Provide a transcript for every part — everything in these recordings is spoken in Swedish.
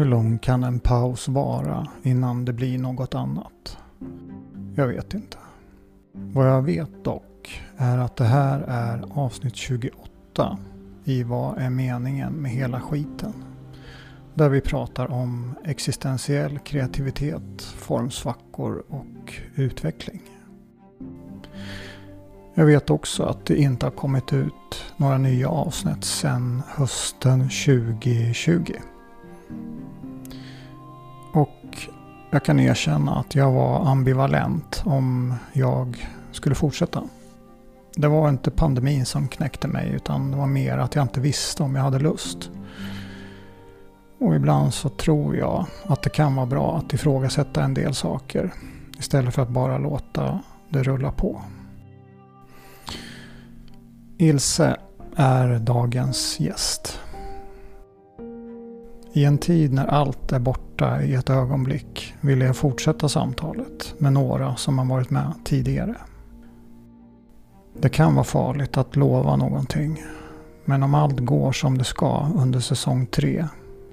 Hur lång kan en paus vara innan det blir något annat? Jag vet inte. Vad jag vet dock är att det här är avsnitt 28 i Vad är meningen med hela skiten? Där vi pratar om existentiell kreativitet, formsvackor och utveckling. Jag vet också att det inte har kommit ut några nya avsnitt sedan hösten 2020. Jag kan erkänna att jag var ambivalent om jag skulle fortsätta. Det var inte pandemin som knäckte mig utan det var mer att jag inte visste om jag hade lust. Och ibland så tror jag att det kan vara bra att ifrågasätta en del saker istället för att bara låta det rulla på. Ilse är dagens gäst. I en tid när allt är borta i ett ögonblick ville jag fortsätta samtalet med några som har varit med tidigare. Det kan vara farligt att lova någonting. Men om allt går som det ska under säsong 3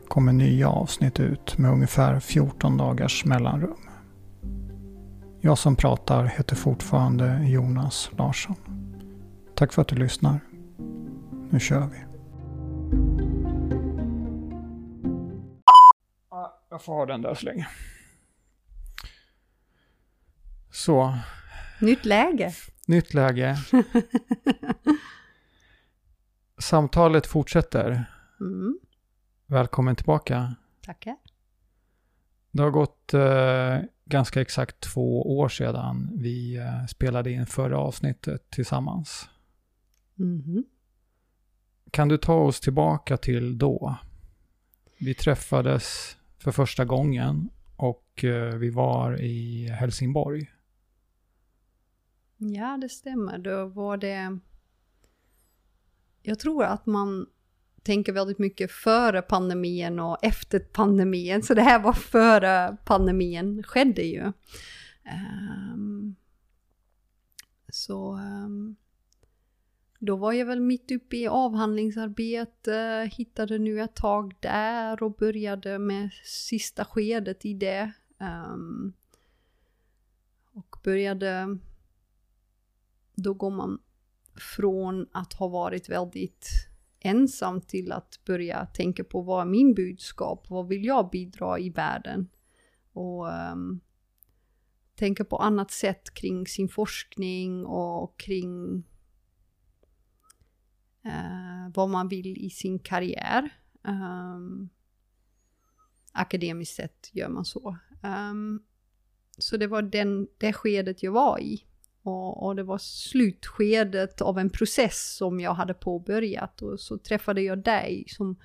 kommer nya avsnitt ut med ungefär 14 dagars mellanrum. Jag som pratar heter fortfarande Jonas Larsson. Tack för att du lyssnar. Nu kör vi. Jag får ha den där så länge. Så. Nytt läge. Nytt läge. Samtalet fortsätter. Mm. Välkommen tillbaka. Tackar. Det har gått eh, ganska exakt två år sedan vi eh, spelade in förra avsnittet tillsammans. Mm. Kan du ta oss tillbaka till då? Vi träffades för första gången och eh, vi var i Helsingborg. Ja, det stämmer. Då var det... Jag tror att man tänker väldigt mycket före pandemin och efter pandemin. Så det här var före pandemin skedde ju. Um, så um, då var jag väl mitt uppe i avhandlingsarbete, hittade nu ett tag där och började med sista skedet i det. Um, och började, då går man från att ha varit väldigt ensam till att börja tänka på vad är min budskap, vad vill jag bidra i världen? Och um, tänka på annat sätt kring sin forskning och kring eh, vad man vill i sin karriär. Um, akademiskt sett gör man så. Um, så det var den, det skedet jag var i. Och, och, det var slutskedet av en process som jag hade påbörjat och så träffade jag dig som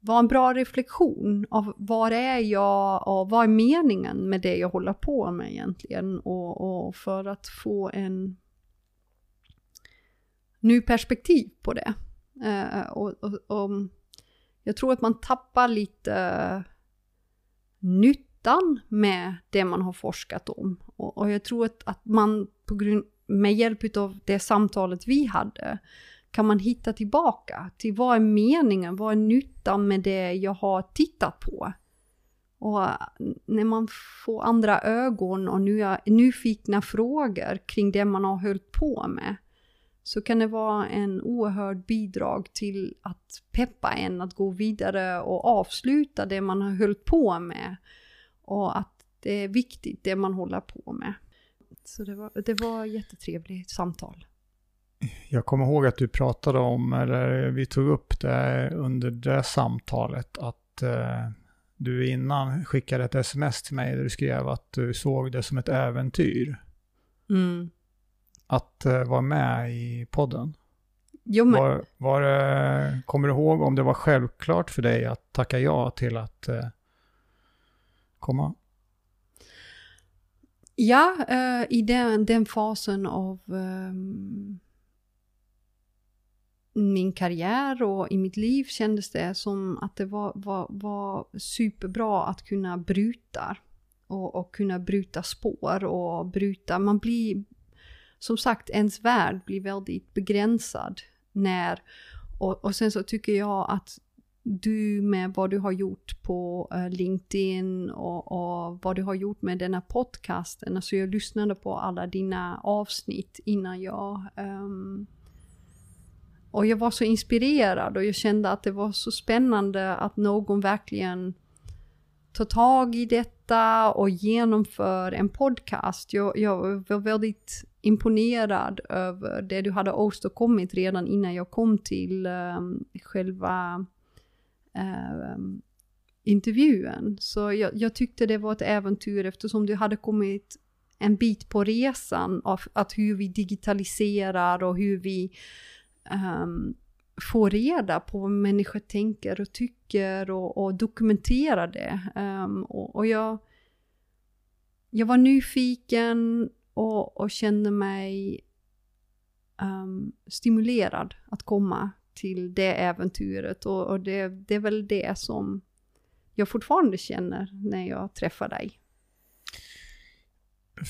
var en bra reflektion av var är jag och vad är meningen med det jag håller på med egentligen och, och för att få en ny perspektiv på det. Eh, och, och, och, jag tror att man tappar lite eh, nyttan med det man har forskat om. Och, och jag tror att, att man på grund, med hjälp av det samtalet vi hade kan man hitta tillbaka till vad är meningen, vad är nyttan med det jag har tittat på. Och eh, när man får andra ögon och nya, nyfikna frågor kring det man har hållit på med så kan det vara en oerhörd bidrag till att peppa en att gå vidare och avsluta det man har hållit på med. Och att det är viktigt det man håller på med. Så det var, det var jättetrevligt samtal. Jag kommer ihåg att du pratade om, eller vi tog upp det under det samtalet, att eh, du innan skickade ett sms till mig där du skrev att du såg det som ett äventyr. Mm. Att eh, vara med i podden. Jo, men... var, var det, kommer du ihåg om det var självklart för dig att tacka ja till att eh, komma? Ja, uh, i den, den, fasen av um, min karriär och i mitt liv kändes det som att det var, var, var superbra att kunna bryta. Och, och, kunna bryta spår och bryta, man blir, som sagt, ens värld blir väldigt begränsad när, och, och sen så tycker jag att du med vad du har gjort på uh, LinkedIn och, och, vad du har gjort med denna podcasten. Alltså jag lyssnade på alla dina avsnitt innan jag um, och jag var så inspirerad och jag kände att det var så spännande att någon verkligen tar tag i detta och genomför en podcast. Jag, jag var väldigt imponerad över det du hade åstadkommit redan innan jag kom till um, själva um, intervjun. Så jag, jag, tyckte det var ett äventyr eftersom du hade kommit en bit på resan av att hur vi digitaliserar och hur vi um, får reda på vad människor tänker och tycker och, och dokumenterar det. Um, och, och jag, jag var nyfiken och, och kände mig um, stimulerad att komma till det äventyret och, och det, det är väl det som jag fortfarande känner när jag träffar dig.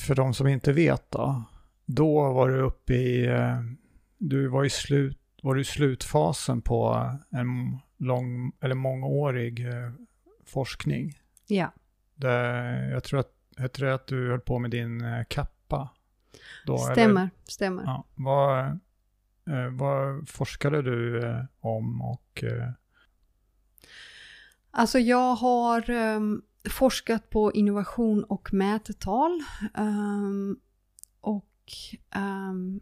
För de som inte vet då, då var du uppe i eh, du var i, slut, var i slutfasen på en lång, eller mångårig eh, forskning. Ja. Det, jag tror att, jag tror att du höll på med din eh, kappa. Då, stämmer, eller? stämmer. Ja, vad, eh, vad forskade du eh, om och... Eh... Alltså jag har um, forskat på innovation och mätetal. Um, och um,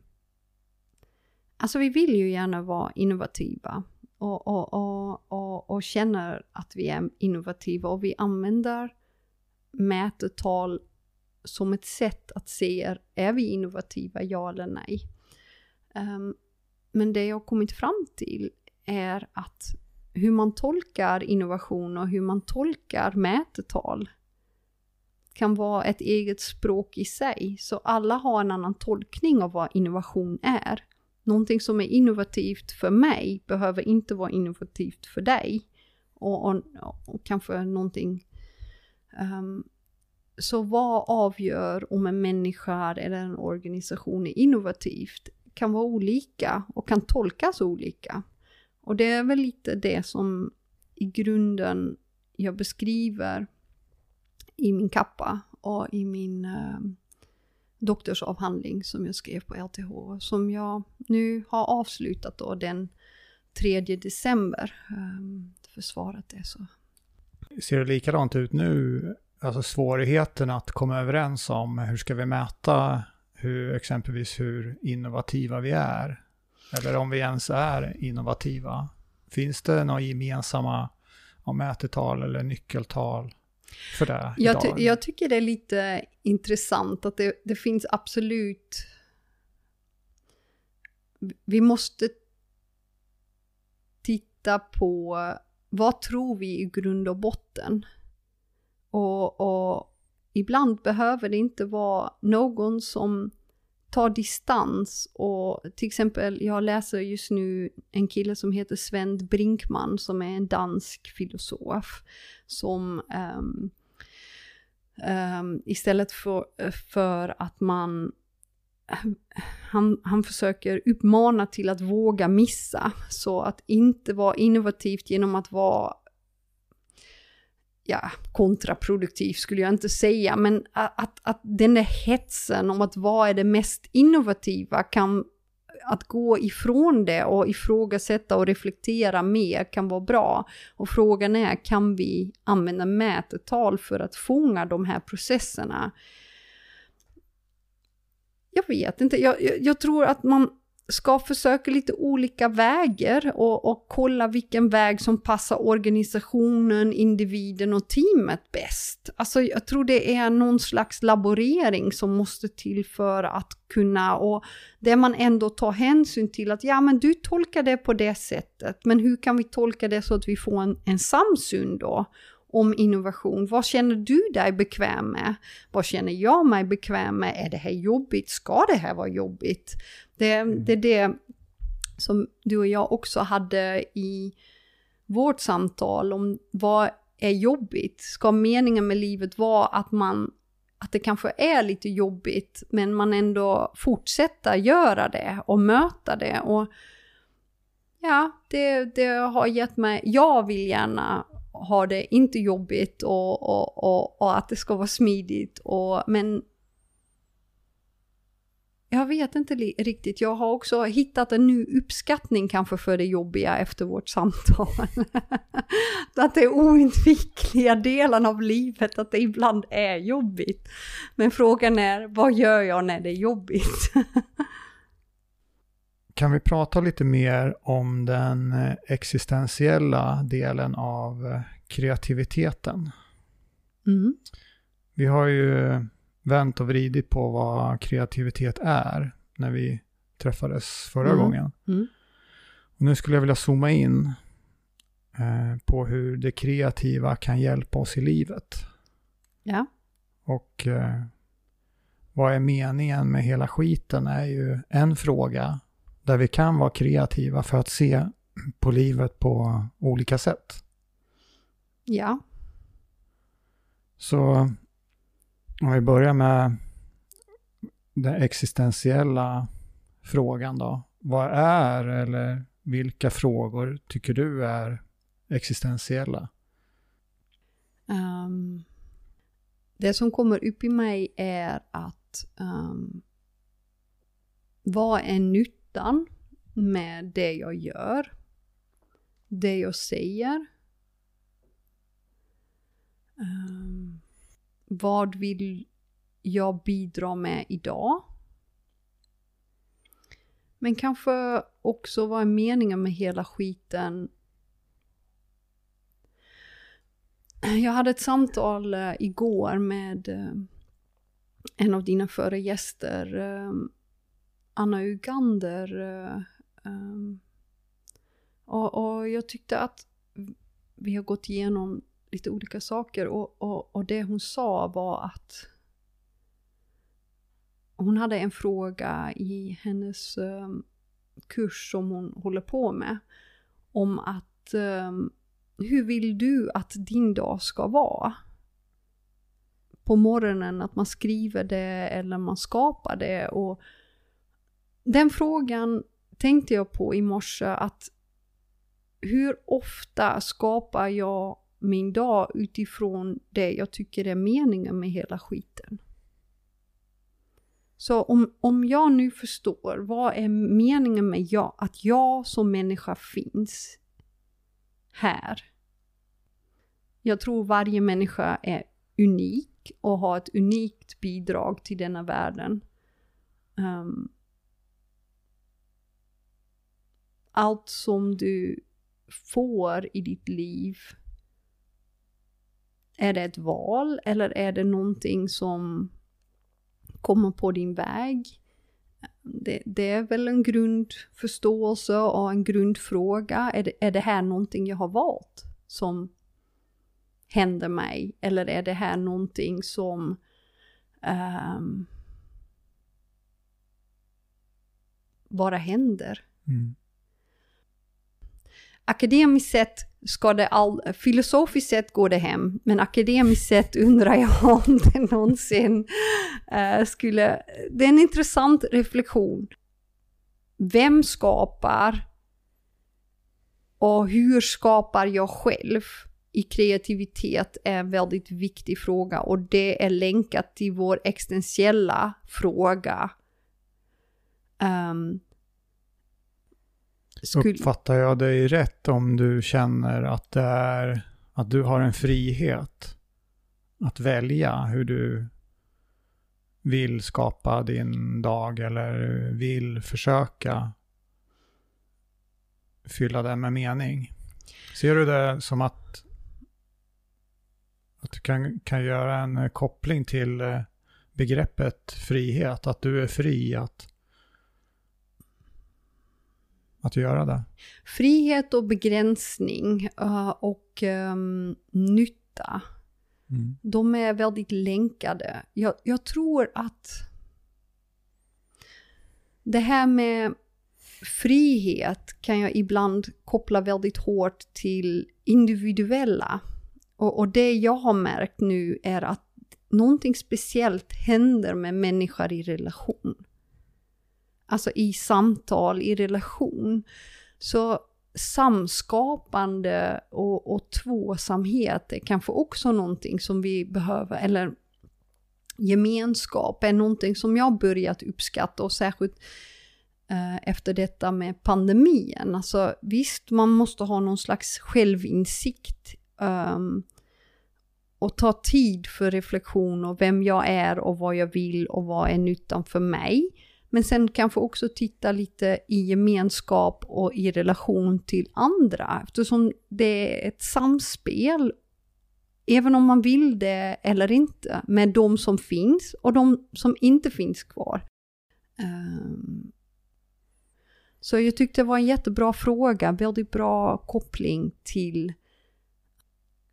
Alltså vi vill ju gärna vara innovativa och, och, och, och, och känner att vi är innovativa och vi använder mätetal som ett sätt att se, är vi innovativa, ja eller nej? Um, men det jag har kommit fram till är att hur man tolkar innovation och hur man tolkar mätetal kan vara ett eget språk i sig. Så alla har en annan tolkning av vad innovation är någonting som är innovativt för mig behöver inte vara innovativt för dig. Och, och, och kanske någonting... Um, så vad avgör om en människa eller en organisation är innovativt? Kan vara olika och kan tolkas olika. Och det är väl lite det som i grunden jag beskriver i min kappa och i min eh, doktorsavhandling som jag skrev på LTH, som jag nu har avslutat då den 3 december. Eh, försvarat det så. Ser det likadant ut nu? Alltså svårigheten att komma överens om hur ska vi mäta hur, exempelvis hur innovativa vi är? Eller om vi ens är innovativa? Finns det några gemensamma ja, mätetal eller nyckeltal? för det jag, ty jag tycker det är lite intressant att det, det finns absolut... Vi måste titta på vad tror vi i grund och botten? Och, och ibland behöver det inte vara någon som tar distans. Och till exempel, jag läser just nu en kille som heter Sven Brinkman som är en dansk filosof som um, um, istället för, för att man han, han försöker uppmana till att våga missa, så att inte vara innovativt genom att vara ja, kontraproduktiv skulle jag inte säga, men att, att, den där hetsen om att vad är det mest innovativa kan att gå ifrån det och ifrågasätta och reflektera mer kan vara bra. Och frågan är, kan vi använda mätetal för att fånga de här processerna? Jag vet inte, jag, jag, jag tror att man ska försöka lite olika vägar och, och kolla vilken väg som passar organisationen, individen och teamet bäst. Alltså jag tror det är någon slags laborering som måste till för att kunna och där man ändå tar hänsyn till att ja men du tolkar det på det sättet men hur kan vi tolka det så att vi får en, en samsyn då? Om innovation. Vad känner du dig bekväm med? Vad känner jag mig bekväm med? Är det här jobbigt? Ska det här vara jobbigt? Det, mm. det är det som du och jag också hade i vårt samtal om vad är jobbigt? Ska meningen med livet vara att man att det kanske är lite jobbigt men man ändå fortsätter göra det och möta det och ja, det, det har gett mig, jag vill gärna ha det inte jobbigt och, och, och, och att det ska vara smidigt och, men jag vet inte riktigt. Jag har också hittat en ny uppskattning kanske för det jobbiga efter vårt samtal. att det är oundvikliga delen av livet, att det ibland är jobbigt. Men frågan är, vad gör jag när det är jobbigt? kan vi prata lite mer om den eh, existentiella delen av eh, kreativiteten? Mm. Vi har ju vänt och vridit på vad kreativitet är när vi träffades förra Mm. gången. Mm. Och nu skulle jag vilja zooma in eh, på hur det kreativa kan hjälpa oss i livet. Ja. Och eh, vad är meningen med hela skiten är ju en fråga där vi kan vara kreativa för att se på livet på olika sätt. Ja. Så om vi börjar med den existentiella frågan då. Vad är eller vilka frågor tycker du är existentiella? Um, det som kommer upp i mig är att um, vad är nyttan med det jag gör? Det jag säger? Um, vad vill jag bidra med idag? Men kanske också vad är meningen med hela skiten? Jag hade ett samtal eh, igår med eh, en av dina före gäster, ehm, Anna Ugander. Um, och, och, jag tyckte att vi har gått igenom lite olika saker och, och, och det hon sa var att hon hade en fråga i hennes um, kurs som hon håller på med om att um, hur vill du att din dag ska vara? På morgonen, att man skriver det eller man skapar det och den frågan tänkte jag på i morse att hur ofta skapar jag min dag utifrån det jag tycker är meningen med hela skiten. Så om, om jag nu förstår vad är meningen med jag, att jag som människa finns här. Jag tror varje människa är unik och har ett unikt bidrag till denna världen. Um, allt som du får i ditt liv är det ett val eller är det någonting som kommer på din väg? Det, det, är väl en grundförståelse och en grundfråga. Är det, är det här någonting jag har valt som händer mig? Eller är det här någonting som um, bara händer? Mm. Akademiskt sett ska det all, filosofiskt sett går det hem, men akademiskt sett undrar jag om det någonsin uh, skulle... Det är en intressant reflektion. Vem skapar och hur skapar jag själv i kreativitet är en väldigt viktig fråga och det är länkat till vår existentiella fråga. Um, skulle... Uppfattar jag dig rätt om du känner att det är att du har en frihet att välja hur du vill skapa din dag eller vill försöka fylla den med mening? Ser du det som att, att du kan, kan göra en koppling till eh, begreppet frihet? Att du är fri att att göra det? Frihet och begränsning uh, och um, nytta. Mm. De är väldigt länkade. Jag, jag, tror att det här med frihet kan jag ibland koppla väldigt hårt till individuella. Och, och det jag har märkt nu är att någonting speciellt händer med människor i relation alltså i samtal, i relation. Så samskapande och, och tvåsamhet är kanske också någonting som vi behöver, eller gemenskap är någonting som jag börjat uppskatta och särskilt eh, efter detta med pandemin. Alltså visst, man måste ha någon slags självinsikt um, och ta tid för reflektion och vem jag är och vad jag vill och vad är nyttan för mig. Men sen kanske också titta lite i gemenskap och i relation till andra eftersom det är ett samspel även om man vill det eller inte, med de som finns och de som inte finns kvar. Um, så jag tyckte det var en jättebra fråga, väldigt bra koppling till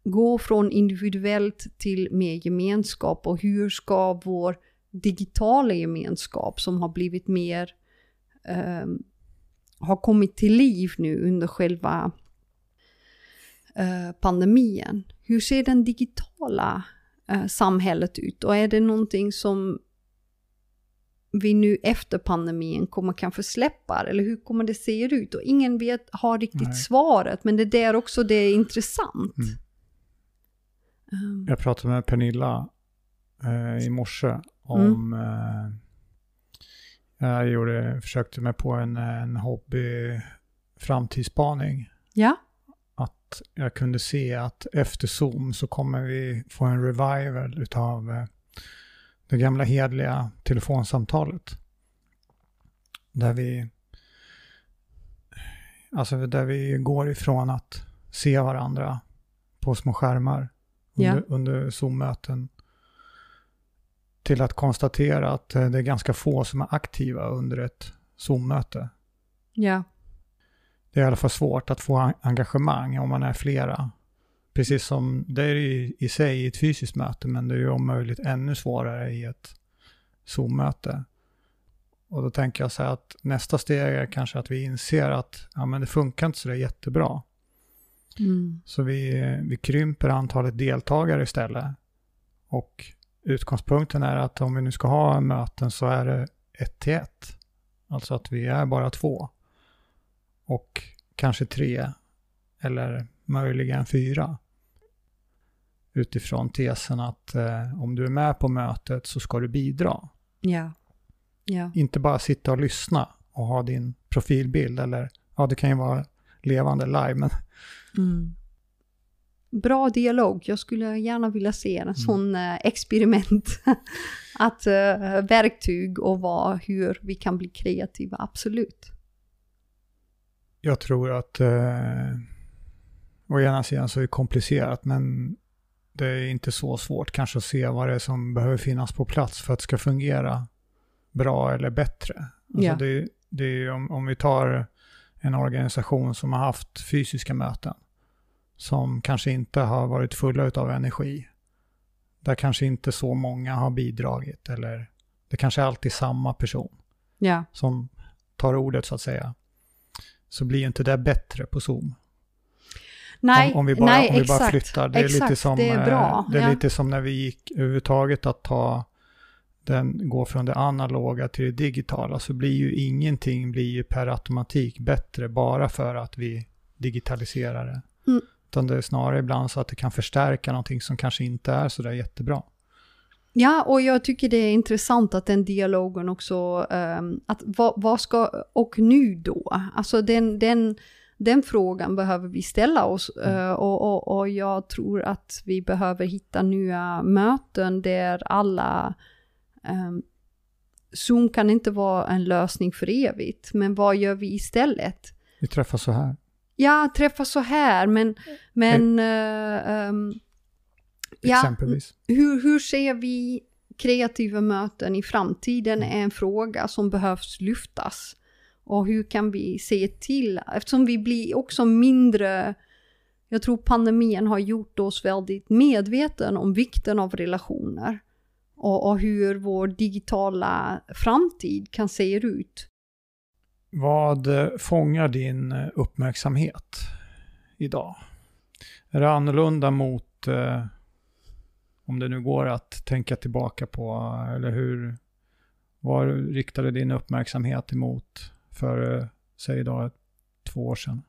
gå från individuellt till mer gemenskap och hur ska vår digitala gemenskap som har blivit mer, um, har kommit till liv nu under själva uh, pandemin. Hur ser den digitala uh, samhället ut och är det någonting som vi nu efter pandemin kommer kanske släppa eller hur kommer det se ut? Och ingen vet, har riktigt Nej. svaret, men det är där också det är intressant. Mm. Um. Jag pratade med Pernilla eh, i morse om... Mm. Jag gjorde, försökte mig på en, en hobby framtidsspaning. Ja. Att jag kunde se att efter Zoom så kommer vi få en revival utav eh, det gamla hedliga telefonsamtalet. Där vi, alltså där vi går ifrån att se varandra på små skärmar under, ja. under Zoom-möten till att konstatera att eh, det är ganska få som är aktiva under ett Zoom-möte. Ja. Det är i alla fall svårt att få engagemang om man är flera. Precis som det är i, i sig i ett fysiskt möte, men det är ju om möjligt ännu svårare i ett Zoom-möte. Och då tänker jag så här att nästa steg är kanske att vi inser att ja, men det funkar inte så där jättebra. Mm. Så vi, vi krymper antalet deltagare istället. Och utgångspunkten är att om vi nu ska ha möten så är det ett till ett. Alltså att vi är bara två. Och kanske tre eller möjligen fyra utifrån tesen att eh, om du är med på mötet så ska du bidra. Ja. ja. Inte bara sitta och lyssna och ha din profilbild eller, ja det kan ju vara levande live men... Mm. Bra dialog, jag skulle gärna vilja se en mm. sån eh, experiment. att uh, verktyg och vad, hur vi kan bli kreativa, absolut. Jag tror att eh, å ena sidan så är det komplicerat men det är inte så svårt kanske att se vad det är som behöver finnas på plats för att det ska fungera bra eller bättre. Alltså yeah. det, det är om, om vi tar en organisation som har haft fysiska möten som kanske inte har varit fulla av energi. Där kanske inte så många har bidragit eller det kanske är alltid samma person yeah. som tar ordet så att säga. Så blir inte det bättre på Zoom. Nej, om, om vi bara, nej, om vi exakt, bara flyttar. Det är, exakt, lite, som, det är, bra. Eh, det är ja. lite som när vi gick överhuvudtaget att ta den går från det analoga till det digitala så blir ju ingenting blir ju per automatik bättre bara för att vi digitaliserar det. Mm. Utan det är snarare ibland så att det kan förstärka någonting som kanske inte är så där jättebra. Ja, och jag tycker det är intressant att den dialogen också, um, att vad, vad, ska, och nu då? Alltså den, den den frågan behöver vi ställa oss uh, och, och, och, jag tror att vi behöver hitta nya möten där alla um, Zoom kan inte vara en lösning för evigt, men vad gör vi istället? Vi träffas så här. Ja, träffas så här, men... men uh, um, Exempelvis. Ja, hur, hur ser vi kreativa möten i framtiden är en fråga som behövs lyftas. Och hur kan vi se till, eftersom vi blir också mindre, jag tror pandemin har gjort oss väldigt medveten om vikten av relationer. Och, och hur vår digitala framtid kan se ut. Vad fångar din uppmärksamhet idag? Är det annorlunda mot, eh, om det nu går att tänka tillbaka på, eller hur, vad riktade din uppmärksamhet emot för, säg idag, två år sedan?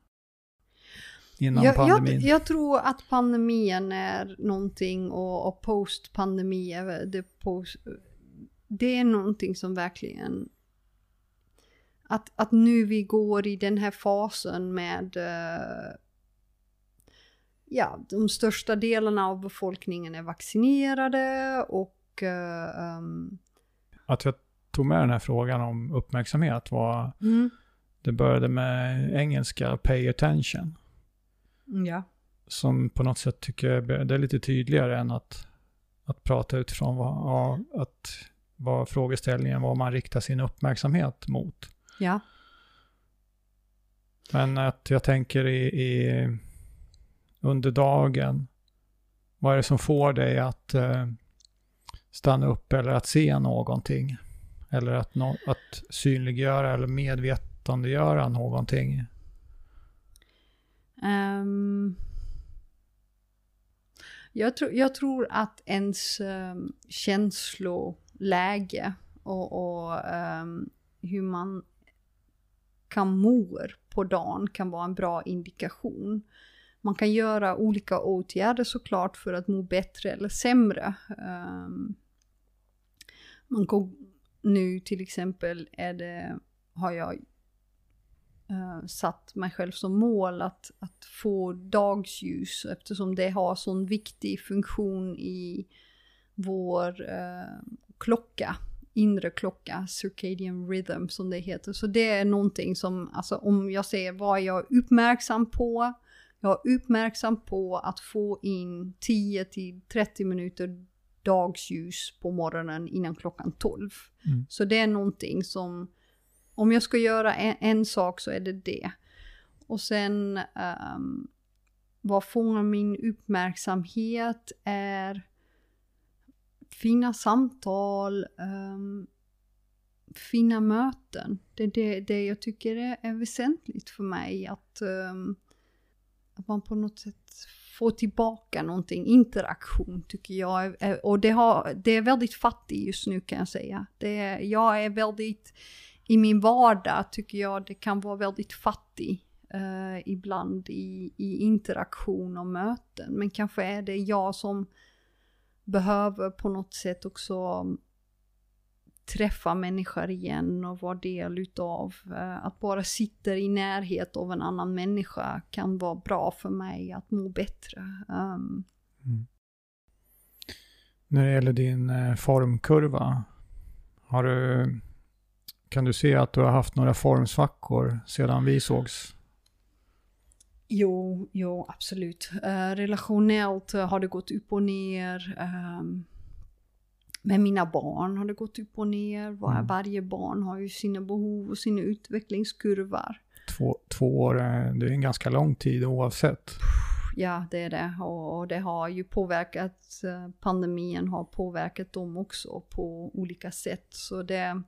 innan jag, pandemin? Jag, jag, tror att pandemin är någonting och, och post-pandemi, det, post, det är någonting som verkligen att, att nu vi går i den här fasen med uh, ja, de största delarna av befolkningen är vaccinerade och uh, um, att jag tog med den här frågan om uppmärksamhet var mm. det började med engelska pay attention. Mm, ja. Som på något sätt tycker jag det är lite tydligare än att, att prata utifrån vad, ja, att, vad frågeställningen, vad man riktar sin uppmärksamhet mot. Ja. Men att jag tänker i, i under dagen, vad är det som får dig att eh, stanna upp eller att se någonting? Eller att, no att synliggöra eller medvetandegöra någonting? Um, jag, tro, jag tror att ens um, känsloläge och, och um, hur man kan mår på dagen kan vara en bra indikation. Man kan göra olika åtgärder såklart för att må bättre eller sämre. Um, man kan, nu till exempel är det, har jag uh, satt mig själv som mål att, att få dagsljus eftersom det har sån viktig funktion i vår uh, klocka inre klocka, circadian rhythm som det heter. Så det är någonting som, alltså om jag ser vad jag är uppmärksam på, jag är uppmärksam på att få in 10 till 30 minuter dagsljus på morgonen innan klockan 12. Mm. Så det är någonting som, om jag ska göra en, en sak så är det det. Och sen, um, vad fångar min uppmärksamhet är fina samtal, um, fina möten. Det är det, det jag tycker är, är väsentligt för mig. Att, um, att man på något sätt får tillbaka någonting, interaktion tycker jag. Och det, har, det är väldigt fattigt just nu kan jag säga. Det är, jag är väldigt, i min vardag tycker jag det kan vara väldigt fattig. Uh, ibland i, i interaktion och möten. Men kanske är det jag som behöver på något sätt också um, träffa människor igen och vara del utav. Eh, att bara sitta i närhet av en annan människa kan vara bra för mig att må bättre. Um. Mm. När det gäller din eh, formkurva, har du, kan du se att du har haft några formsvackor sedan vi sågs? Jo, jo absolut. Uh, relationellt uh, har det gått upp och ner. Um, med mina barn har det gått upp och ner. Var, mm. Varje barn har ju sina behov och sina utvecklingskurvor. Två, två år, det är en ganska lång tid oavsett. Ja, det är det. Och, det har ju påverkat, uh, pandemin har påverkat dem också på olika sätt. Så det...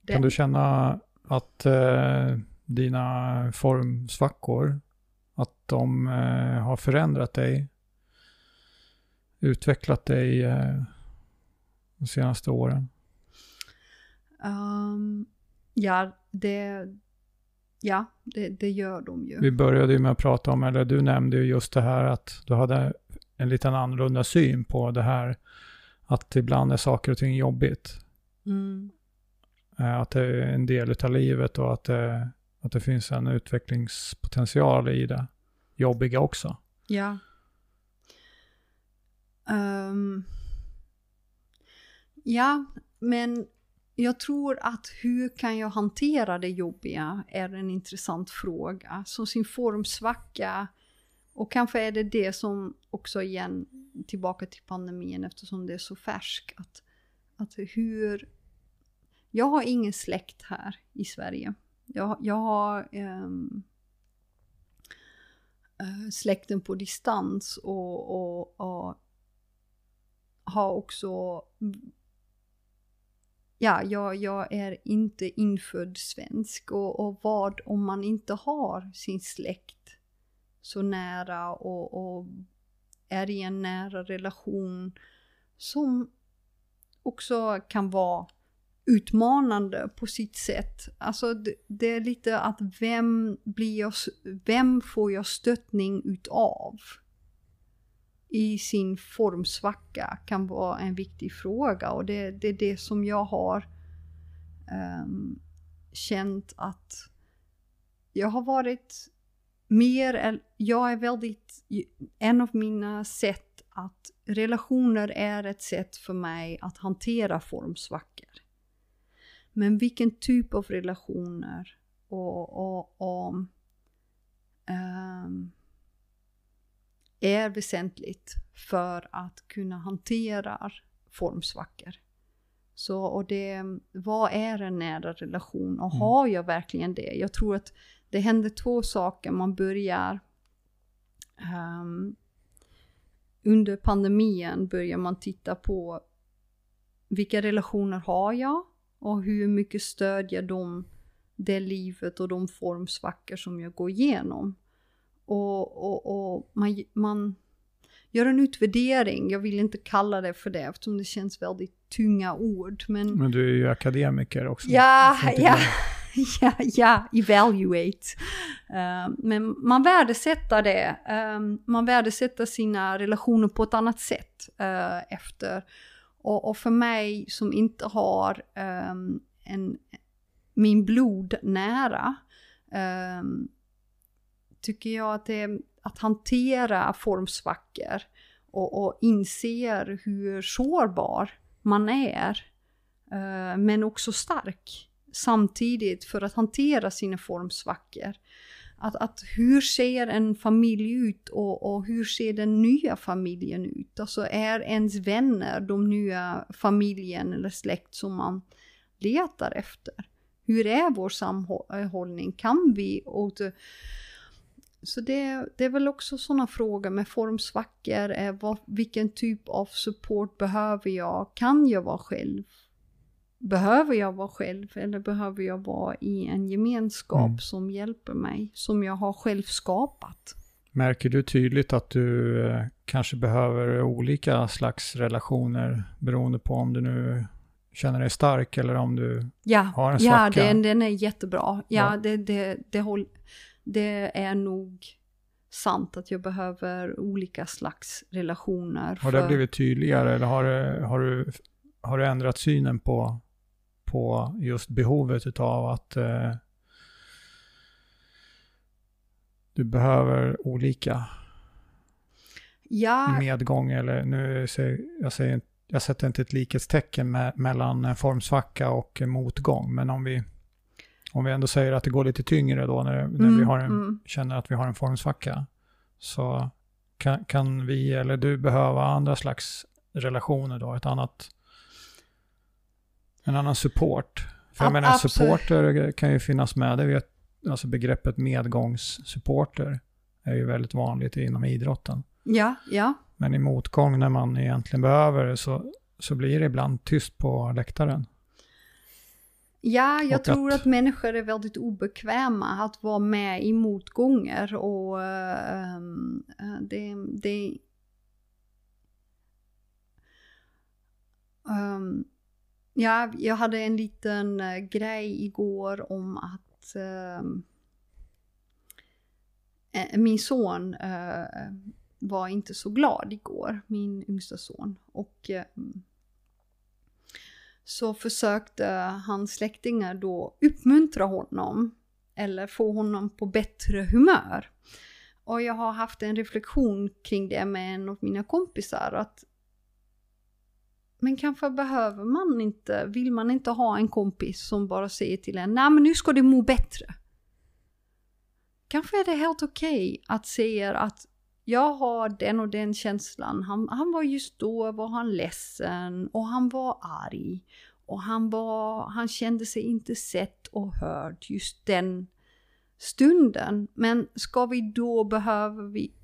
det kan du känna att eh, dina formsvackor, att de eh, har förändrat dig, utvecklat dig eh, de senaste åren? Um, ja, det, ja det, det, gör de ju. Vi började ju med att prata om, eller du nämnde ju just det här att du hade en liten annorlunda syn på det här att ibland är saker och ting jobbigt. Mm. Eh, att det är en del av livet och att det, att det finns en utvecklingspotential i det jobbiga också. Ja. Um, ja, men jag tror att hur kan jag hantera det jobbiga är en intressant fråga. Så sin formsvacka, och kanske är det det som också igen, tillbaka till pandemin eftersom det är så färskt. att, att hur jag har ingen släkt här i Sverige. Jag, jag har um, släkten på distans och, och, och har också ja, jag, jag, är inte infödd svensk och, och, vad om man inte har sin släkt så nära och, och, är i en nära relation som också kan vara utmanande på sitt sätt. Alltså det, det, är lite att vem, blir jag, vem får jag stöttning utav? I sin formsvacka kan vara en viktig fråga och det, det är det som jag har um, känt att jag har varit mer, jag är väldigt, en av mina sätt att relationer är ett sätt för mig att hantera formsvackor. Men vilken typ av relationer och, och, och um, är väsentligt för att kunna hantera formsvackor. Så och det, vad är en nära relation och mm. har jag verkligen det? Jag tror att det händer två saker. Man börjar um, under pandemin börjar man titta på vilka relationer har jag och hur mycket stödjer de det livet och de formsvackor som jag går igenom. Och, och, och man, man gör en utvärdering, jag vill inte kalla det för det eftersom det känns väldigt tunga ord. Men, men du är ju akademiker också. Ja, ja. ja, ja, evaluate. Uh, men man värdesätter det. Um, man värdesätter sina relationer på ett annat sätt uh, efter. Och, och, för mig som inte har um, en, min blod nära um, tycker jag att det är att hantera formsvackor och, och inser hur sårbar man är. Uh, men också stark samtidigt för att hantera sina formsvackor. Att, att hur ser en familj ut och, och, hur ser den nya familjen ut? Alltså är ens vänner de nya familjen eller släkt som man letar efter? Hur är vår samhållning? Kan vi åter... Så det, det är väl också sådana frågor med formsvackor. Vad, vilken typ av support behöver jag? Kan jag vara själv? Behöver jag vara själv eller behöver jag vara i en gemenskap mm. som hjälper mig, som jag har själv skapat? Märker du tydligt att du eh, kanske behöver olika slags relationer beroende på om du nu känner dig stark eller om du ja, har en svacka? Ja, den, den är jättebra. Ja, ja. Det, det, det, håll, det är nog sant att jag behöver olika slags relationer. Har det blivit tydligare eller har, har, du, har du ändrat synen på på just behovet utav att eh, du behöver olika ja. medgång eller nu säger jag, säger, jag sätter inte ett likhetstecken med, mellan formsvacka och motgång, men om vi, om vi ändå säger att det går lite tyngre då när, när mm, vi har en, mm. känner att vi har en formsvacka, så kan, kan vi eller du behöva andra slags relationer då, ett annat en annan support. För jag menar, absolut. supporter kan ju finnas med. Det vet, alltså begreppet medgångssupporter är ju väldigt vanligt inom idrotten. Ja, ja. Men i motgång när man egentligen behöver det så, så blir det ibland tyst på läktaren. Ja, jag och tror att, att, människor är väldigt obekväma att vara med i motgångar och uh, det, det um, Ja, jag hade en liten uh, grej igår om att uh, min son uh, var inte så glad igår, min yngsta son. Och ehm, så försökte hans släktingar då uppmuntra honom eller få honom på bättre humör. Och jag har haft en reflektion kring det med en av mina kompisar att men kanske behöver man inte, vill man inte ha en kompis som bara säger till en, nej men nu ska du må bättre. Kanske är det helt okej okay att säga att jag har den och den känslan. Han, han var just då var han ledsen och han var arg. Och han, var, han kände sig inte sett och hörd just den stunden. Men ska vi då, behöver vi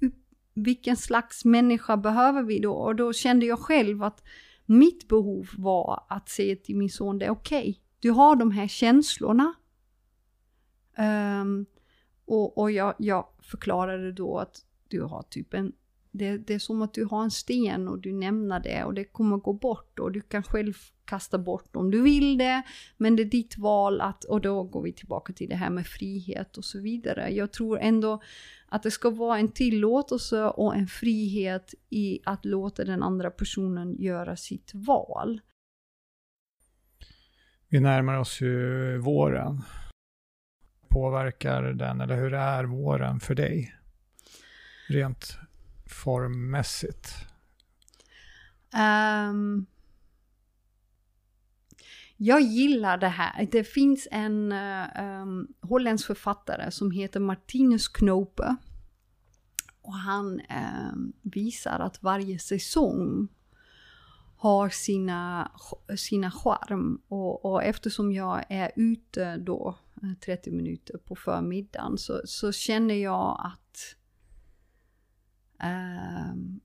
vilken slags människa behöver vi då? Och då kände jag själv att mitt behov var att säga till min son, det är okej. Okay. Du har de här känslorna. Um, och och jag, jag förklarade då att du har typ en det, det är som att du har en sten och du nämner det och det kommer gå bort och du kan själv kasta bort om du vill det. Men det är ditt val att, och då går vi tillbaka till det här med frihet och så vidare. Jag tror ändå att det ska vara en tillåtelse och en frihet i att låta den andra personen göra sitt val. Vi närmar oss ju våren. Påverkar den, eller hur är våren för dig? Rent formmässigt? Um, ehm, jag gillar det här. Det finns en um, holländsk författare som heter Martinus Knope. Och han um, visar att varje säsong har sina, sina charm. Och, och eftersom jag är ute då eh, 30 minuter på förmiddagen så, så känner jag att um,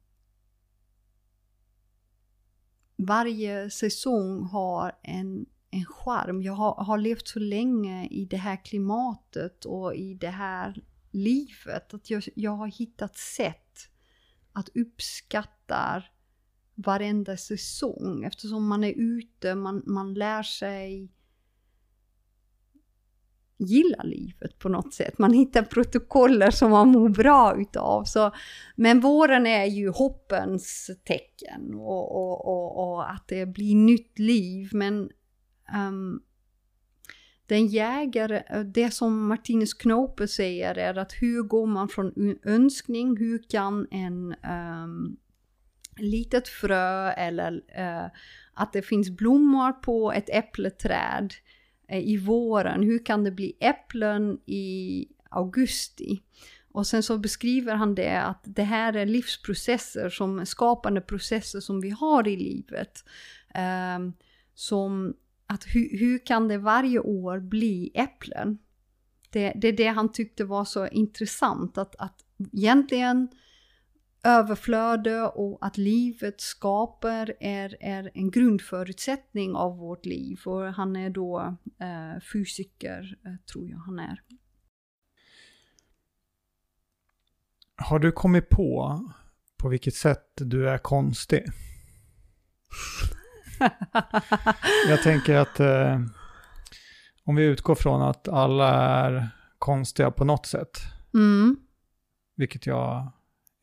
varje säsong har en, en charm. Jag har, har levt så länge i det här klimatet och i det här livet att jag, jag har hittat sätt att uppskatta varenda säsong eftersom man är ute, man, man lär sig gilla livet på något sätt. Man hittar protokoller som man mår bra utav. Så, men våren är ju hoppens tecken och, och, och, och att det blir nytt liv. Men um, den jägare, det som Martinus Knope säger är att hur går man från önskning, hur kan en um, litet frö eller uh, att det finns blommor på ett äppleträd Eh, i våren, hur kan det bli äpplen i augusti? Och sen så beskriver han det att det här är livsprocesser, som skapande processer som vi har i livet. Um, som att hur, hur kan det varje år bli äpplen? Det, det är det han tyckte var så intressant, att, att egentligen överflöde och att livet skapar är, är en grundförutsättning av vårt liv. Och han är då eh, fysiker, eh, tror jag han är. Har du kommit på på vilket sätt du är konstig? jag tänker att eh, om vi utgår från att alla är konstiga på något sätt, mm. vilket jag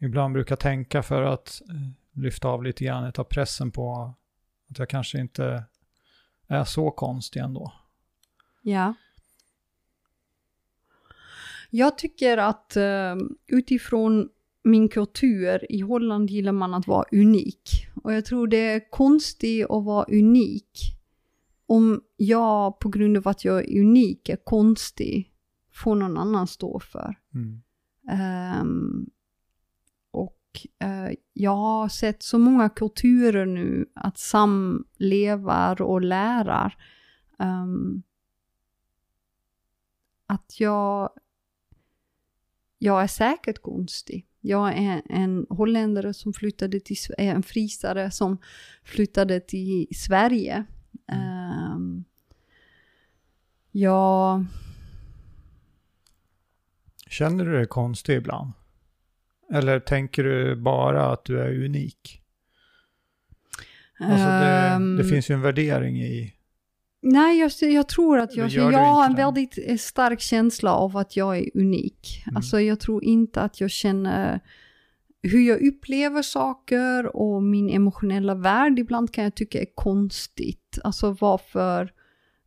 ibland brukar tänka för att eh, lyfta av lite grann av pressen på att jag kanske inte är så konstig ändå. Ja. Jag tycker att uh, utifrån min kultur, i Holland gillar man att vara unik. Och jag tror det är konstigt att vara unik. Om jag på grund av att jag är unik är konstig, får någon annan stå för. Mm. Um, eh, jag har sett så många kulturer nu att samlevar och lärar. Um, att jag, jag är säkert konstig. Jag är en holländare som flyttade till, en frisare som flyttade till Sverige. Mm. Um, jag... Känner du dig konstig ibland? Eller tänker du bara att du är unik? Alltså det, um, det finns ju en värdering i... Nej, jag, jag tror att jag, jag har en väldigt eh, stark känsla av att jag är unik. Mm. Alltså jag tror inte att jag känner hur jag upplever saker och min emotionella värld ibland kan jag tycka är konstigt. Alltså varför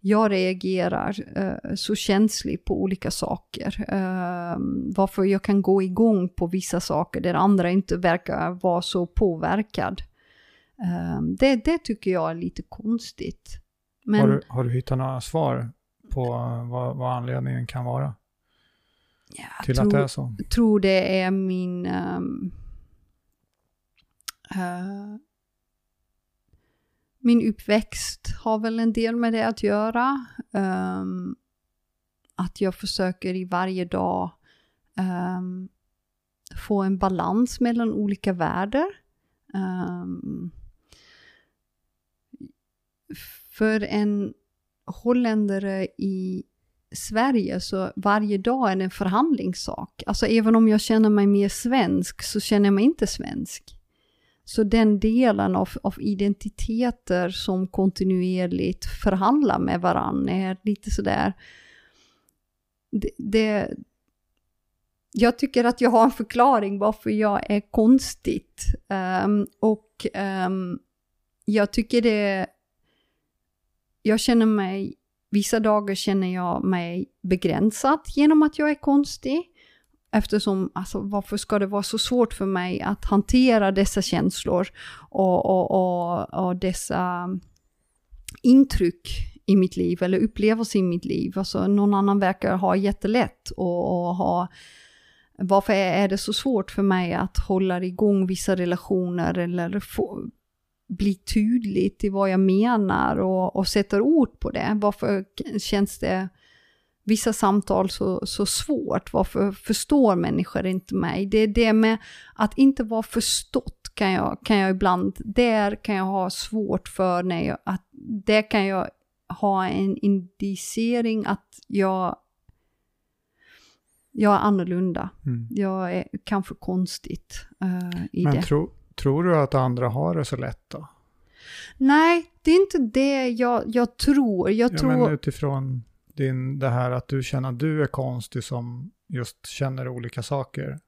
jag reagerar uh, så känsligt på olika saker. Uh, varför jag kan gå igång på vissa saker där andra inte verkar vara så påverkad. Uh, det, det tycker jag är lite konstigt. Men, har, du, har du hittat några svar på vad, vad anledningen kan vara? Jag till tror, att det är så? Jag tror det är min... Um, min uppväxt har väl en del med det att göra. Um, att jag försöker i varje dag um, få en balans mellan olika världar. Um, för en holländare i Sverige så varje dag är det en förhandlingssak. Alltså även om jag känner mig mer svensk så känner jag mig inte svensk. Så den delen av, av identiteter som kontinuerligt förhandlar med varandra är lite sådär... Det, det, jag tycker att jag har en förklaring varför jag är konstigt. Um, och um, jag tycker det... Jag känner mig... Vissa dagar känner jag mig begränsad genom att jag är konstig. Eftersom, alltså varför ska det vara så svårt för mig att hantera dessa känslor och, och, och, och dessa um, intryck i mitt liv eller upplevelser i mitt liv. Alltså någon annan verkar ha jättelätt och, och ha varför är det så svårt för mig att hålla igång vissa relationer eller få, bli tydligt i vad jag menar och, och sätter ord på det? Varför känns det vissa samtal så, så svårt? Varför förstår människor inte mig? Det är det med att inte vara förstått kan jag, kan jag ibland, där kan jag ha svårt för när jag, att där kan jag ha en indicering att jag jag är annorlunda. Mm. Jag är kanske konstigt uh, i Men det. Tro, tror du att andra har det så lätt då? Nej, det är inte det jag, jag tror. Jag ja, tror... Men utifrån din, det här att du känner att du är konstig som just känner olika saker.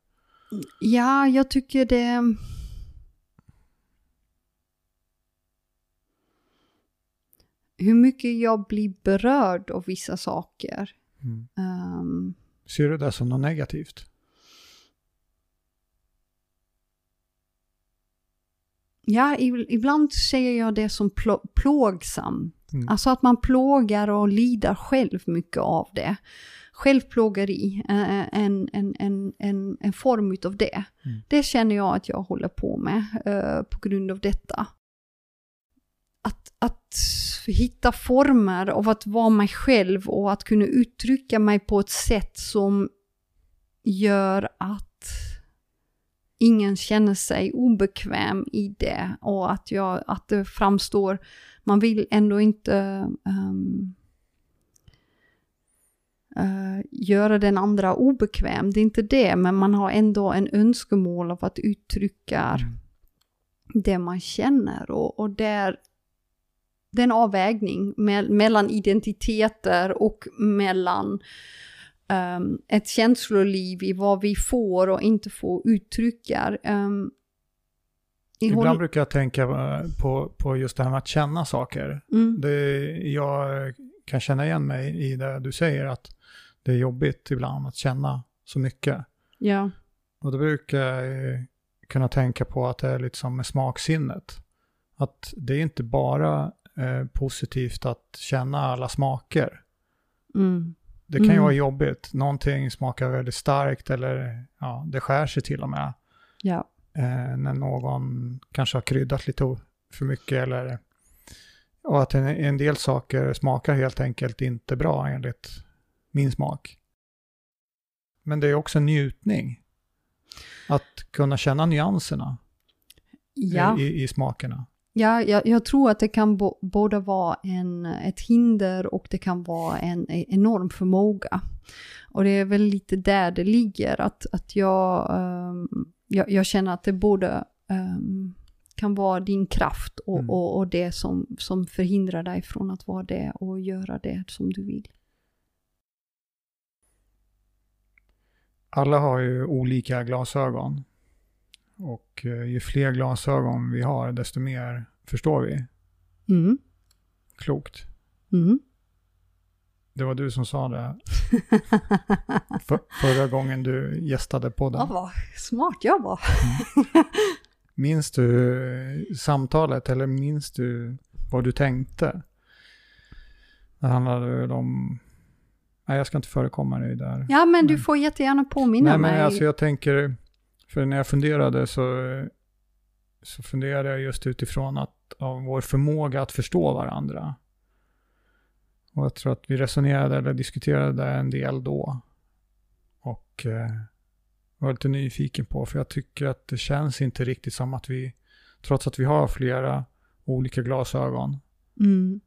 Ja, jag tycker det... Hur mycket jag blir berörd av vissa saker. Mm. Um, Ser du det som något negativt? Ja, ibland ser jag det som plågsam. Mm. Alltså att man plågar och lider själv mycket av det. Självplågeri, eh, en, en, en, en, en form av det. Mm. Det känner jag att jag håller på med uh, på grund av detta. Att, att hitta former av att vara mig själv och att kunna uttrycka mig på ett sätt som gör att ingen känner sig obekväm i det och att, jag, att det framstår, man vill ändå inte um, uh, göra den andra obekväm, det är inte det, men man har ändå en önskemål av att uttrycka mm. det man känner och, och där det är en avvägning me mellan identiteter och mellan um, ett känsloliv i vad vi får och inte får uttrycka. Um, Ibland håll... brukar jag tänka eh, på, på just det här med att känna saker. Mm. Det, jag kan känna igen mig i det du säger, att det är jobbigt ibland att känna så mycket. Ja. Och då brukar jag kunna tänka på att det är lite som med smaksinnet. Att det är inte bara eh, positivt att känna alla smaker. Mm. Det kan ju mm. vara jobbigt. Någonting smakar väldigt starkt eller ja, det skär sig till och med. Ja. Eh, när någon kanske har kryddat lite för mycket eller och att en, en del saker smakar helt enkelt inte bra enligt min smak. Men det är också njutning. Att kunna känna nyanserna ja. i, i smakerna. Ja, jag, jag, tror att det kan bo, både vara en, ett hinder och det kan vara en, en enorm förmåga. Och det är väl lite där det ligger, att, att jag, um, jag, jag, känner att det både um, kan vara din kraft och, mm. och, och, det som, som förhindrar dig från att vara det och göra det som du vill. Alla har ju olika glasögon. Och eh, ju fler glasögon vi har, desto mer förstår vi. Mm. Klokt. Mm. Det var du som sa det för, förra gången du gästade podden. Ja, vad smart jag var. mm. Minns du eh, samtalet eller minns du vad du tänkte? Det handlade om... Nej, jag ska inte förekomma dig där. Ja, men, men... du får jättegärna påminna Nej, mig. Men alltså jag tänker för när jag funderade så, så funderade jag just utifrån att, av vår förmåga att förstå varandra. Och jag tror att vi resonerade eller diskuterade en del då. Och eh, var lite nyfiken på, för jag tycker att det känns inte riktigt som att vi, trots att vi har flera olika glasögon, mm.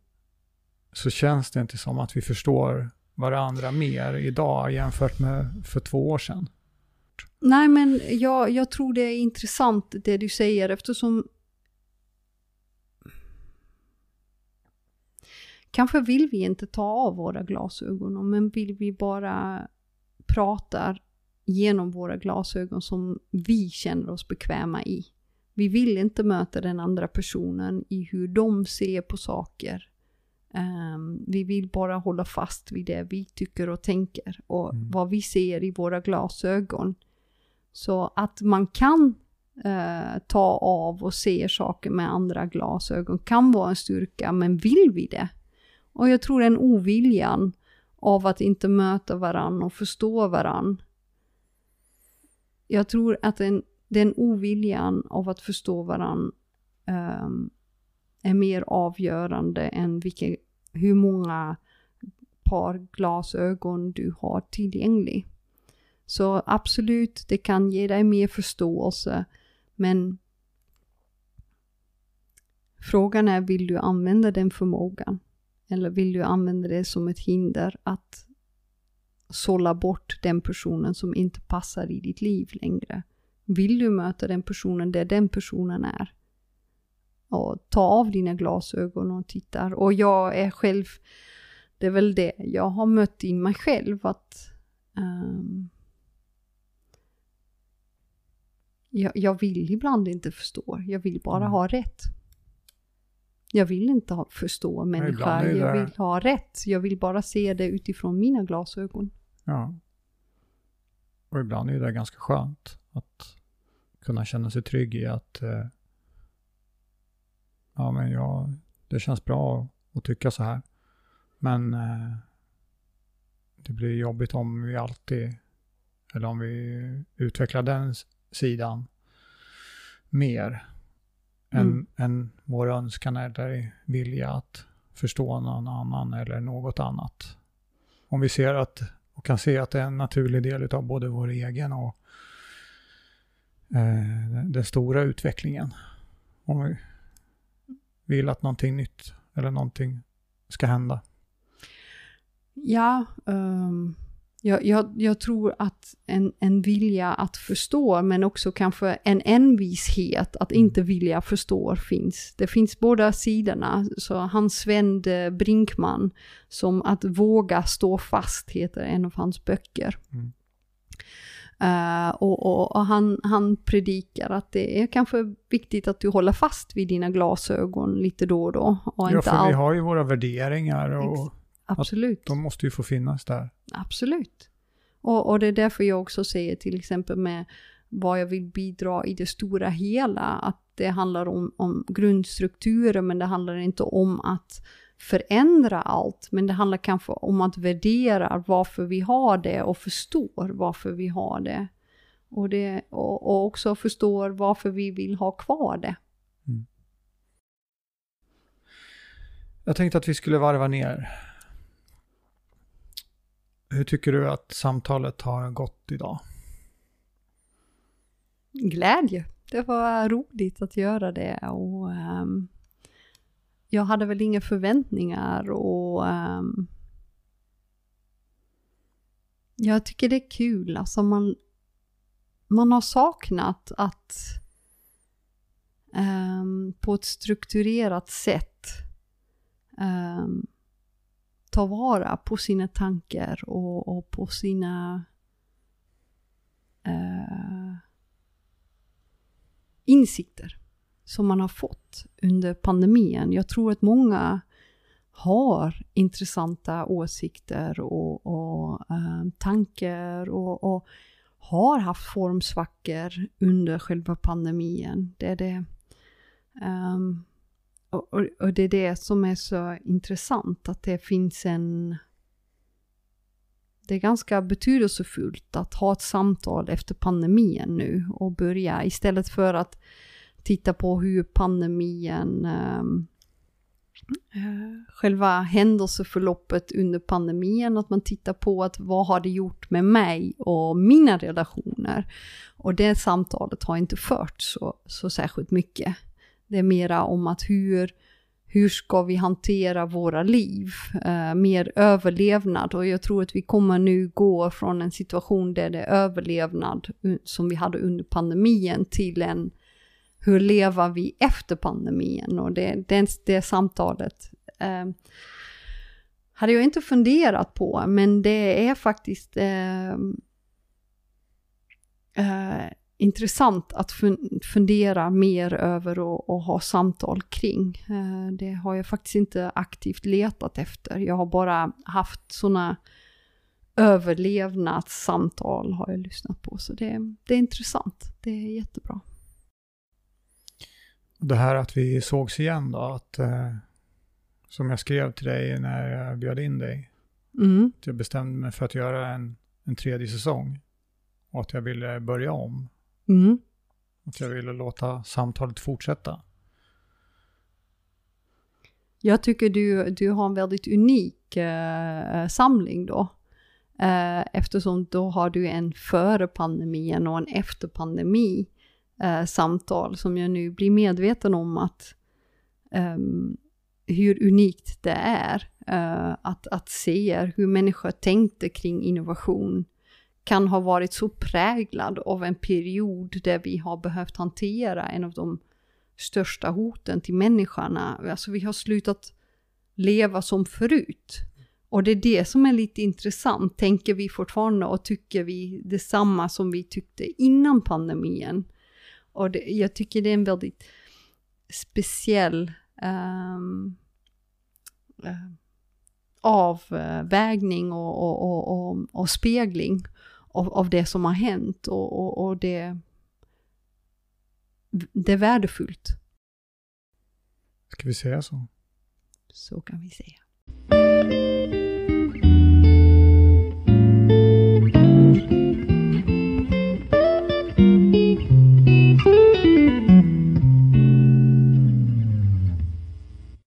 så känns det inte som att vi förstår varandra mer idag jämfört med för två år sedan? Nej, men jag, jag tror det är intressant det du säger eftersom Kanske vill vi inte ta av våra glasögon, men vill vi bara prata genom våra glasögon som vi känner oss bekväma i. Vi vill inte möta den andra personen i hur de ser på saker. Um, vi vill bara hålla fast vid det vi tycker och tänker och mm. vad vi ser i våra glasögon. Så att man kan eh, ta av och se saker med andra glasögon kan vara en styrka, men vill vi det? Och jag tror den oviljan av att inte möta varann och förstå varann. Jag tror att den, den oviljan av att förstå varann um, är mer avgörande än vilka, hur många par glasögon du har tillgänglig. Så absolut, det kan ge dig mer förståelse, men frågan är, vill du använda den förmågan? Eller vill du använda det som ett hinder att sålla bort den personen som inte passar i ditt liv längre? Vill du möta den personen där den personen är? Och ta av dina glasögon och titta. Och jag är själv, det är väl det, jag har mött in mig själv att um, jag, jag, vill ibland inte förstå, jag vill bara mm. ha rätt. Jag vill inte ha, förstå människor, jag vill ha rätt. Jag vill bara se det utifrån mina glasögon. Ja. Och ibland är det ganska skönt att kunna känna sig trygg i att eh, ja, men jag, det känns bra att tycka så här. Men eh, det blir jobbigt om vi alltid, eller om vi utvecklar den sidan mer mm. än, än vår önskan eller vilja att förstå någon annan eller något annat. Om vi ser att, och kan se att det är en naturlig del av både vår egen och eh, den stora utvecklingen. Om vi vill att någonting nytt eller någonting ska hända. Ja, um, jag, jag, jag, tror att en, en vilja att förstå, men också kanske en envishet att mm. inte vilja förstå finns. Det finns båda sidorna. Så han Sven Brinkman, som Att våga stå fast heter en av hans böcker. Mm. Uh, och, och, och han, han predikar att det är kanske viktigt att du håller fast vid dina glasögon lite då och då. Och ja, för all... vi har ju våra värderingar och Absolut. de måste ju få finnas där. Absolut. Och, och det är därför jag också säger till exempel med vad jag vill bidra i det stora hela, att det handlar om, om grundstrukturer men det handlar inte om att förändra allt, men det handlar kanske om att värdera varför vi har det och förstår varför vi har det. Och, det, och, och också förstår varför vi vill ha kvar det. Mm. Jag tänkte att vi skulle varva ner. Hur tycker du att samtalet har gått idag? Glädje. Det var roligt att göra det och um, jag hade väl inga förväntningar och um, jag tycker det är kul, alltså man, man har saknat att um, på ett strukturerat sätt um, ta vara på sina tankar och, och på sina uh, insikter som man har fått under pandemin. Jag tror att många har intressanta åsikter och, och uh, tankar och, och, har haft formsvackor under själva pandemin. Det är det. Um, och, och, och, det är det som är så intressant, att det finns en... Det är ganska betydelsefullt att ha ett samtal efter pandemin nu och börja istället för att titta på hur pandemin, um, uh, själva händelseförloppet under pandemin, att man tittar på att vad har det gjort med mig och mina relationer. Och det samtalet har inte förts så, så särskilt mycket. Det är mera om att hur, hur ska vi hantera våra liv? Uh, mer överlevnad och jag tror att vi kommer nu gå från en situation där det är överlevnad som vi hade under pandemin till en hur lever vi efter pandemin? Och det, det, det samtalet uh, hade jag inte funderat på, men det är faktiskt uh, intressant att fundera mer över och, och ha samtal kring. Eh, det har jag faktiskt inte aktivt letat efter. Jag har bara haft sådana överlevnadssamtal har jag lyssnat på. Så det, det är intressant. Det är jättebra. Det här att vi sågs igen då, att eh, som jag skrev till dig när jag bjöd in dig. Mm. Att jag bestämde mig för att göra en, en tredje säsong. Och att jag ville börja om. Mm. Jag ville låta samtalet fortsätta. Jag tycker du, du har en väldigt unik eh, samling då. Eh, eftersom då har du en före pandemin och en efter pandemi eh, samtal som jag nu blir medveten om att um, hur unikt det är uh, att, att se hur människor tänkte kring innovation kan ha varit så präglad av en period där vi har behövt hantera en av de största hoten till människorna. Alltså vi har slutat leva som förut. Och det är det som är lite intressant. Tänker vi fortfarande och tycker vi detsamma som vi tyckte innan pandemin? Och det, jag tycker det är en väldigt speciell um, uh, avvägning och, och, och, och, och spegling av, av det som har hänt och, och, och det, det är värdefullt. Ska vi säga så? Så kan vi säga.